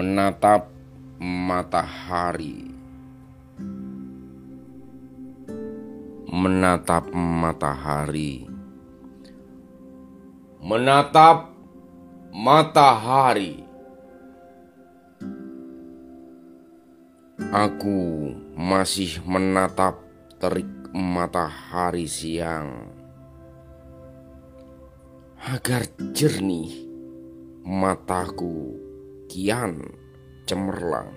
menatap matahari, menatap matahari, menatap matahari. Aku masih menatap terik matahari siang. Agar jernih mataku kian cemerlang.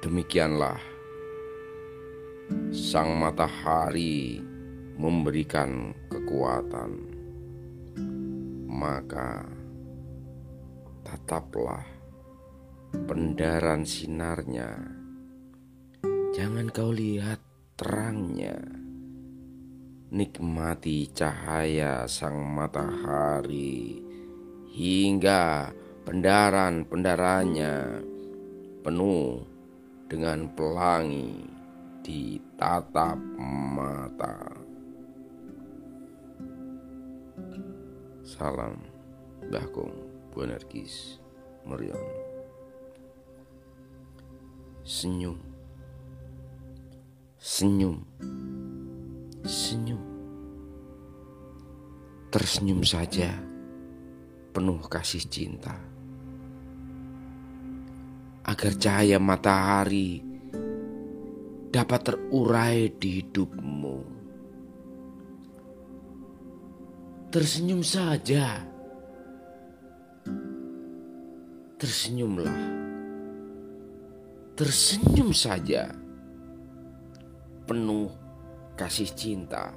Demikianlah sang matahari memberikan kekuatan, maka tetaplah pendaran sinarnya. Jangan kau lihat terangnya nikmati cahaya sang matahari hingga pendaran-pendarannya penuh dengan pelangi di tatap mata. Salam Bakung Buanergis Merion Senyum. Senyum Senyum Tersenyum saja Penuh kasih cinta. Agar cahaya matahari Dapat terurai di hidupmu. Tersenyum saja. Tersenyumlah. Tersenyum saja Penuh kasih cinta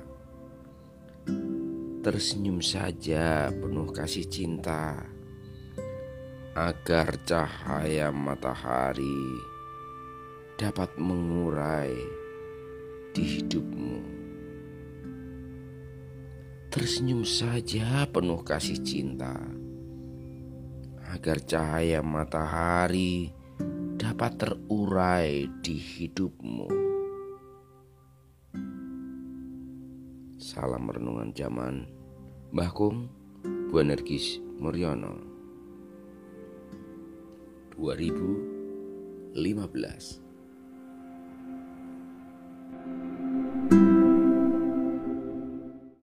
tersenyum saja penuh kasih cinta agar cahaya matahari dapat mengurai di hidupmu. Tersenyum saja penuh kasih cinta agar cahaya matahari dapat terurai di hidupmu. Salam renungan zaman Mbah Kung Buanergis Muryono. 2015